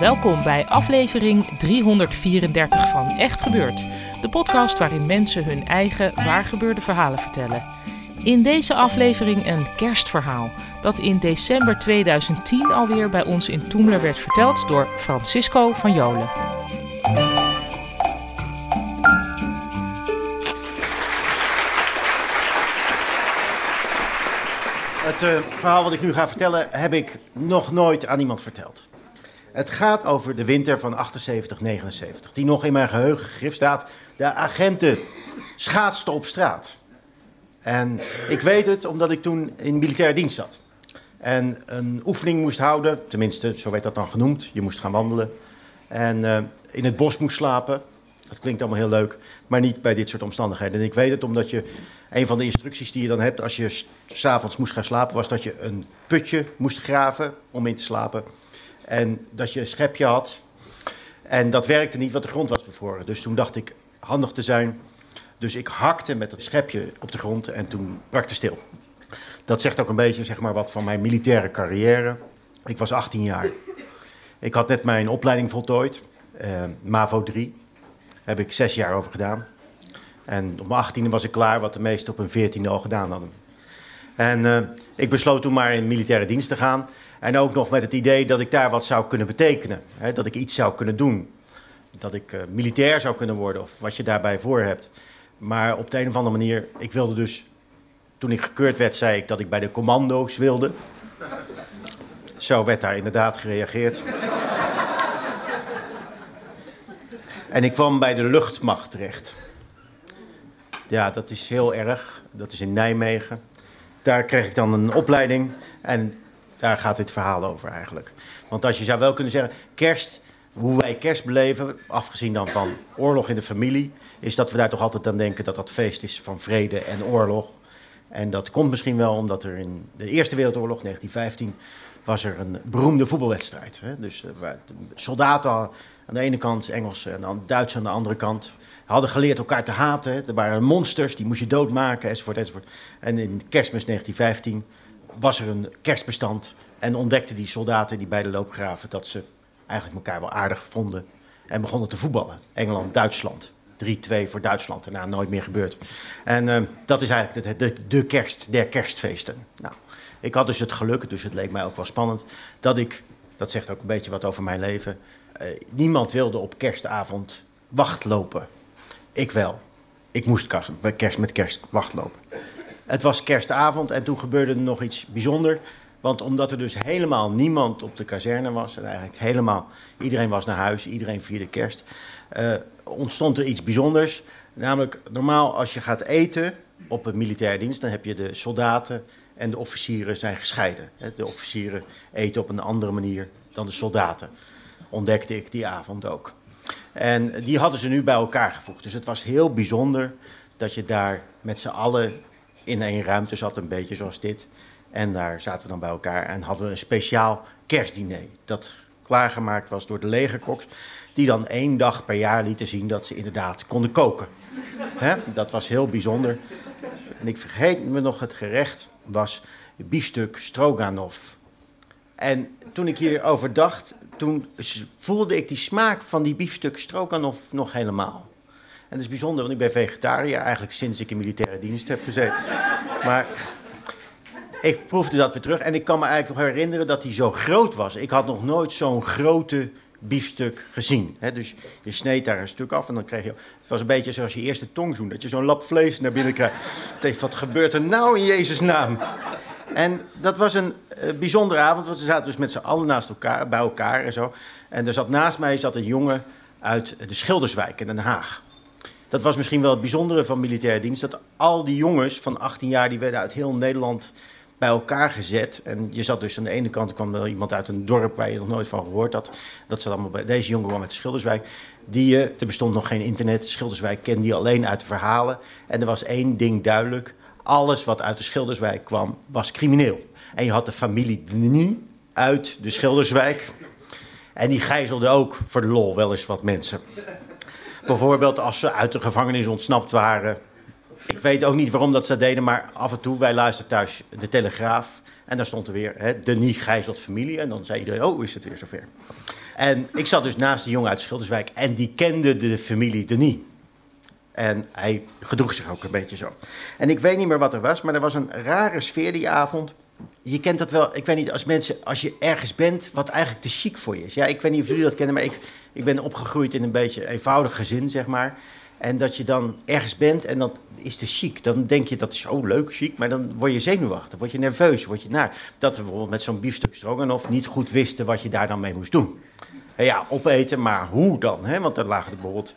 Welkom bij aflevering 334 van Echt Gebeurd. De podcast waarin mensen hun eigen waargebeurde verhalen vertellen. In deze aflevering een kerstverhaal dat in december 2010 alweer bij ons in Toemler werd verteld door Francisco van Jolen. Het eh, verhaal wat ik nu ga vertellen heb ik nog nooit aan iemand verteld. Het gaat over de winter van 78, 79, die nog in mijn geheugen gegrift staat. De agenten schaatsten op straat. En ik weet het omdat ik toen in militaire dienst zat. En een oefening moest houden, tenminste, zo werd dat dan genoemd. Je moest gaan wandelen. En eh, in het bos moest slapen. Dat klinkt allemaal heel leuk, maar niet bij dit soort omstandigheden. En ik weet het omdat je een van de instructies die je dan hebt als je s'avonds moest gaan slapen, was dat je een putje moest graven om in te slapen. En dat je een schepje had. En dat werkte niet, want de grond was bevroren. Dus toen dacht ik handig te zijn. Dus ik hakte met het schepje op de grond en toen brak het stil. Dat zegt ook een beetje zeg maar, wat van mijn militaire carrière. Ik was 18 jaar. Ik had net mijn opleiding voltooid, eh, MAVO 3. Heb ik zes jaar over gedaan. En op mijn 18e was ik klaar, wat de meesten op hun 14e al gedaan hadden. En eh, ik besloot toen maar in militaire dienst te gaan. En ook nog met het idee dat ik daar wat zou kunnen betekenen. Hè, dat ik iets zou kunnen doen. Dat ik eh, militair zou kunnen worden of wat je daarbij voor hebt. Maar op de een of andere manier, ik wilde dus... Toen ik gekeurd werd, zei ik dat ik bij de commando's wilde. Zo werd daar inderdaad gereageerd. En ik kwam bij de luchtmacht terecht. Ja, dat is heel erg. Dat is in Nijmegen. Daar kreeg ik dan een opleiding en daar gaat dit verhaal over eigenlijk. Want als je zou wel kunnen zeggen, kerst, hoe wij kerst beleven, afgezien dan van oorlog in de familie, is dat we daar toch altijd aan denken dat dat feest is van vrede en oorlog. En dat komt misschien wel omdat er in de Eerste Wereldoorlog, 1915, was er een beroemde voetbalwedstrijd. Hè? Dus waren soldaten aan de ene kant, Engelsen en dan Duitsers aan de andere kant. Hadden geleerd elkaar te haten. Er waren monsters, die moest je doodmaken, enzovoort, enzovoort. En in kerstmis 1915 was er een kerstbestand. En ontdekten die soldaten, die beide loopgraven, dat ze eigenlijk elkaar wel aardig vonden. En begonnen te voetballen. Engeland, Duitsland. 3-2 voor Duitsland. Daarna nooit meer gebeurd. En eh, dat is eigenlijk de, de, de kerst der kerstfeesten. Nou, ik had dus het geluk, dus het leek mij ook wel spannend, dat ik, dat zegt ook een beetje wat over mijn leven, eh, niemand wilde op kerstavond wachtlopen. Ik wel. Ik moest bij kerst met kerst wachtlopen. Het was kerstavond en toen gebeurde er nog iets bijzonders. Want omdat er dus helemaal niemand op de kazerne was... en eigenlijk helemaal iedereen was naar huis, iedereen vierde kerst... eh, ontstond er iets bijzonders. Namelijk, normaal als je gaat eten op een militaire dienst... dan heb je de soldaten en de officieren zijn gescheiden. De officieren eten op een andere manier dan de soldaten. Ontdekte ik die avond ook. En die hadden ze nu bij elkaar gevoegd. Dus het was heel bijzonder dat je daar met z'n allen in één ruimte zat, een beetje zoals dit. En daar zaten we dan bij elkaar en hadden we een speciaal kerstdiner. Dat klaargemaakt was door de legerkoks. Die dan één dag per jaar lieten zien dat ze inderdaad konden koken. Dat was heel bijzonder. En ik vergeet me nog, het gerecht was biefstuk stroganoff. En toen ik hierover dacht, toen voelde ik die smaak van die biefstuk stroganoff nog helemaal. En dat is bijzonder, want ik ben vegetariër eigenlijk sinds ik in militaire dienst heb gezeten. Maar ik proefde dat weer terug en ik kan me eigenlijk nog herinneren dat hij zo groot was. Ik had nog nooit zo'n grote biefstuk gezien. Dus je sneed daar een stuk af en dan kreeg je... Het was een beetje zoals je eerste tongzoen, dat je zo'n lap vlees naar binnen krijgt. Wat gebeurt er nou in Jezus naam? En dat was een, eh, bijzondere avond, want ze zaten dus met z'n allen naast elkaar, bij elkaar en zo. En er zat naast mij zat een jongen uit de Schilderswijk in Den Haag. Dat was misschien wel het bijzondere van militaire dienst. Dat al die jongens van 18 jaar, die werden uit heel Nederland bij elkaar gezet. En je zat dus aan de ene kant, kwam er iemand uit een dorp waar je nog nooit van gehoord had. Dat zat allemaal bij deze jongen kwam uit Schilderswijk. Die, uh, er bestond nog geen internet. Schilderswijk kende die alleen uit verhalen. En er was één ding duidelijk. Alles wat uit de Schilderswijk kwam, was crimineel. En je had de familie Denis uit de Schilderswijk. En die gijzelde ook voor de lol wel eens wat mensen. Bijvoorbeeld als ze uit de gevangenis ontsnapt waren. Ik weet ook niet waarom dat ze dat deden, maar af en toe, wij luisterden thuis de Telegraaf. En daar stond er weer, hè, Denis gijzelt familie. En dan zei iedereen, oh, is het weer zover. En ik zat dus naast de jongen uit Schilderswijk en die kende de familie Denis. En hij gedroeg zich ook een beetje zo. En ik weet niet meer wat er was, maar er was een rare sfeer die avond. Je kent dat wel, ik weet niet, als mensen, als je ergens bent wat eigenlijk te chic voor je is. Ja, ik weet niet of jullie dat kennen, maar ik, ik ben opgegroeid in een beetje eenvoudig gezin, zeg maar. En dat je dan ergens bent en dat is te chic. Dan denk je dat is zo leuk, chic, maar dan word je zenuwachtig, word je nerveus, word je naar. Dat we bijvoorbeeld met zo'n biefstuk stroganoff niet goed wisten wat je daar dan mee moest doen. En ja, opeten, maar hoe dan? Hè? Want er lagen er bijvoorbeeld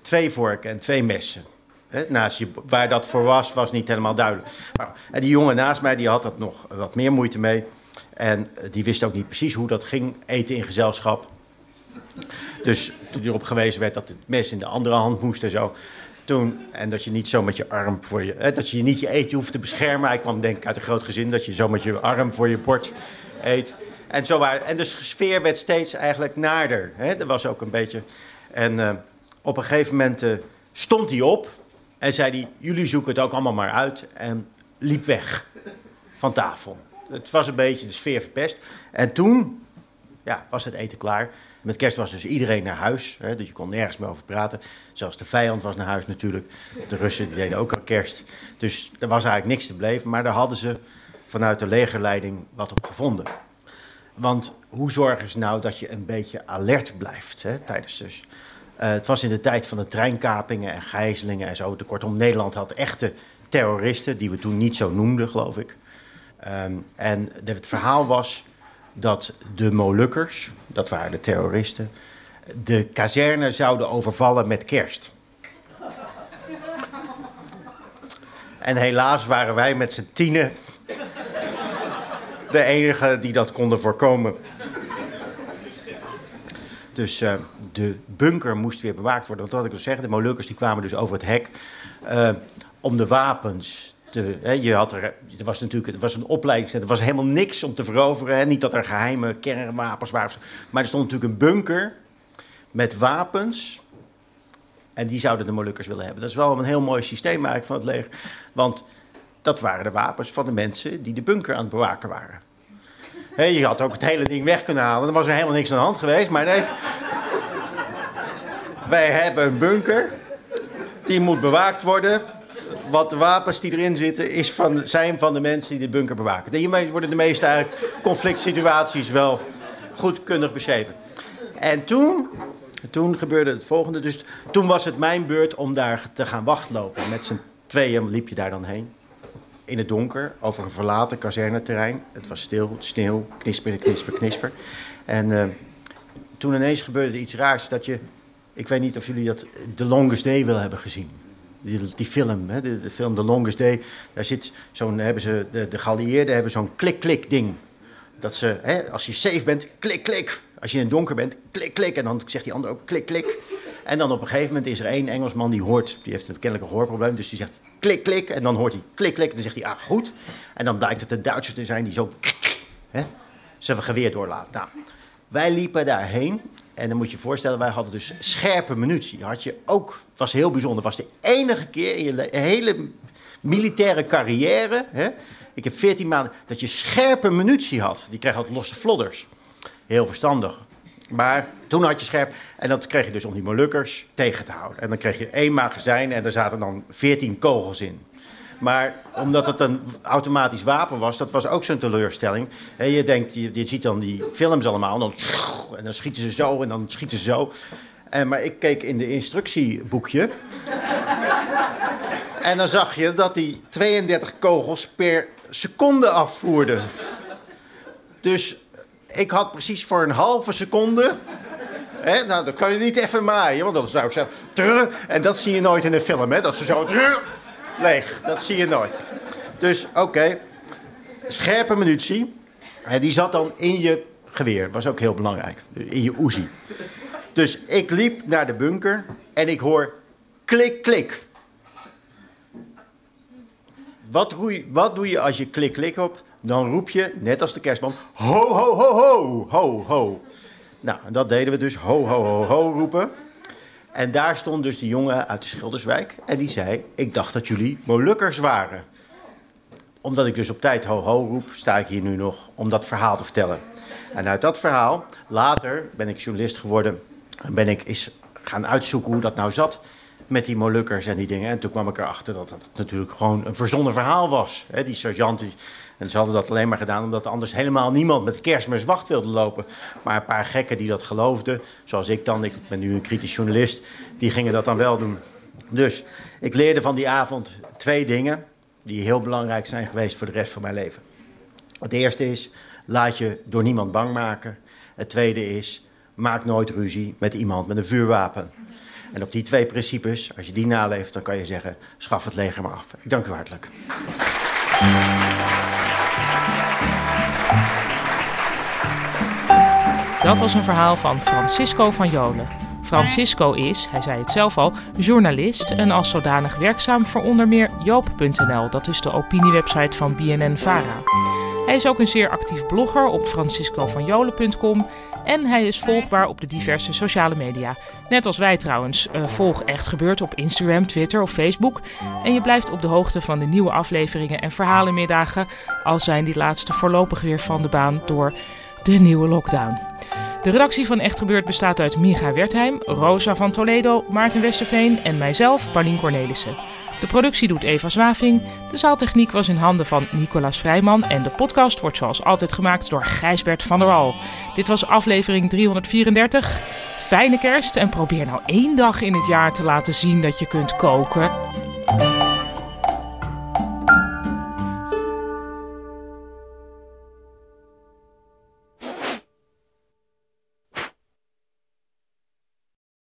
twee vorken en twee messen. Naast je, waar dat voor was, was niet helemaal duidelijk. Maar, en die jongen naast mij die had er nog wat meer moeite mee. En die wist ook niet precies hoe dat ging, eten in gezelschap. Dus toen erop gewezen werd dat het mes in de andere hand moest en zo. Toen, en dat je niet zo met je arm voor je. Dat je niet je eten hoeft te beschermen. Hij kwam denk ik uit een groot gezin dat je zo met je arm voor je bord eet. En, zo en de sfeer werd steeds eigenlijk naarder. Hè? Er was ook een beetje. En uh, op een gegeven moment uh, stond hij op en zei hij: Jullie zoeken het ook allemaal maar uit. En liep weg van tafel. Het was een beetje de sfeer verpest. En toen ja, was het eten klaar. Met kerst was dus iedereen naar huis. Hè, dus je kon nergens meer over praten. Zelfs de vijand was naar huis natuurlijk. De Russen die deden ook al kerst. Dus er was eigenlijk niks te beleven. Maar daar hadden ze vanuit de legerleiding wat op gevonden. Want hoe zorgen ze nou dat je een beetje alert blijft hè, tijdens dus? Uh, het was in de tijd van de treinkapingen en gijzelingen en zo. Kortom, Nederland had echte terroristen, die we toen niet zo noemden, geloof ik. Um, en het verhaal was dat de Molukkers, dat waren de terroristen, de kazerne zouden overvallen met kerst. En helaas waren wij met z'n tienen de enige die dat konden voorkomen. Dus uh, de bunker moest weer bewaakt worden. Want wat ik wil zeggen, de Molukkers die kwamen dus over het hek uh, om de wapens te, hè, je had er, er was natuurlijk er was een opleiding, er was helemaal niks om te veroveren. Hè. Niet dat er geheime kernwapens waren. Maar er stond natuurlijk een bunker met wapens. En die zouden de Molukkers willen hebben. Dat is wel een heel mooi systeem eigenlijk van het leger. Want dat waren de wapens van de mensen die de bunker aan het bewaken waren. Je had ook het hele ding weg kunnen halen. Er was er helemaal niks aan de hand geweest. Maar nee. Wij hebben een bunker. Die moet bewaakt worden wat de wapens die erin zitten is van, zijn van de mensen die de bunker bewaken. Hiermee worden de meeste eigenlijk conflict situaties wel goedkundig beschreven. En toen, toen gebeurde het volgende. Dus toen was het mijn beurt om daar te gaan wachtlopen. Met z'n tweeën liep je daar dan heen. In het donker, over een verlaten kazerneterrein. Het was stil, sneeuw, knisper, knisper, knisper. En uh, toen ineens gebeurde iets raars dat je... Ik weet niet of jullie dat The Longest Day willen hebben gezien. Die, film, hè, de, film The Longest Day, daar zit zo'n, hebben ze, de, de hebben zo'n klik-klik ding. Dat ze, hè, als je safe bent, klik-klik. Als je in het donker bent, klik-klik. En dan zegt die ander ook klik-klik. En dan op een gegeven moment is er één Engelsman die hoort, die heeft een kennelijk een gehoorprobleem, dus die zegt klik-klik. En dan hoort hij klik-klik. En dan zegt hij, ah goed. En dan blijkt het een Duitser te zijn die zo, hè, zijn geweer doorlaat. Nou, wij liepen daarheen en dan moet je je voorstellen, wij hadden dus scherpe munitie. Had je ook, was heel bijzonder, was de enige keer in je hele militaire carrière, hè, ik heb 14 maanden, dat je scherpe munitie had. Die kreeg altijd losse flodders. Heel verstandig. Maar toen had je scherp. En dat kreeg je dus om die Molukkers tegen te houden. En dan kreeg je één magazijn en daar zaten dan 14 kogels in. Maar omdat het een automatisch wapen was, dat was ook zo'n teleurstelling. je denkt, je, ziet dan die films allemaal, en dan, en dan schieten ze zo en dan schieten ze zo. En, maar ik keek in de instructieboekje. en dan zag je dat die 32 kogels per seconde afvoerde. Dus ik had precies voor een halve seconde... Hè, nou, dan kan je niet even maaien, want dan zou ik zeggen... En dat zie je nooit in een film, hè? Dat ze zo... leeg, dat zie je nooit. Dus, oké. Scherpe munitie. En die zat dan in je geweer. Was ook heel belangrijk. In je Uzi. Dus ik liep naar de bunker en ik hoor klik, klik. Wat, wat doe je als je klik, klik op? Dan roep je, net als de kerstman, ho, ho, ho, ho, ho, ho. Nou, dat deden we dus, ho, ho, ho, ho roepen. En daar stond dus die jongen uit de Schilderswijk. En die zei, ik dacht dat jullie Molukkers waren. Omdat ik dus op tijd ho, ho roep, sta ik hier nu nog om dat verhaal te vertellen. En uit dat verhaal, later ben ik journalist geworden... en ben ik eens gaan uitzoeken hoe dat nou zat met die Molukkers en die dingen. En toen kwam ik erachter dat dat natuurlijk gewoon een verzonnen verhaal was. Die sergeant, en ze hadden dat alleen maar gedaan omdat anders helemaal niemand met kerstmis wacht wilde lopen. Maar een paar gekken die dat geloofden, zoals ik dan, ik ben nu een kritisch journalist, die gingen dat dan wel doen. Dus ik leerde van die avond twee dingen die heel belangrijk zijn geweest voor de rest van mijn leven. Het eerste is, laat je door niemand bang maken. Het tweede is, maak nooit ruzie met iemand met een vuurwapen. En op die twee principes, als je die naleeft, dan kan je zeggen, schaf het leger maar af. Ik dank u hartelijk. Dat was een verhaal van Francisco van Jolen. Francisco is, hij zei het zelf al, journalist en als zodanig werkzaam voor onder meer Joop.nl, dat is de opiniewebsite van BNN-Vara. Hij is ook een zeer actief blogger op franciscovanjolen.com en hij is volgbaar op de diverse sociale media. Net als wij trouwens. Eh, volg Echt Gebeurd op Instagram, Twitter of Facebook. En je blijft op de hoogte van de nieuwe afleveringen en verhalenmiddagen, al zijn die laatste voorlopig weer van de baan door de nieuwe lockdown. De redactie van Echt Gebeurd bestaat uit Micha Wertheim, Rosa van Toledo, Maarten Westerveen en mijzelf, Paulien Cornelissen. De productie doet Eva Zwaving, de zaaltechniek was in handen van Nicolaas Vrijman en de podcast wordt zoals altijd gemaakt door Gijsbert van der Wal. Dit was aflevering 334. Fijne kerst en probeer nou één dag in het jaar te laten zien dat je kunt koken.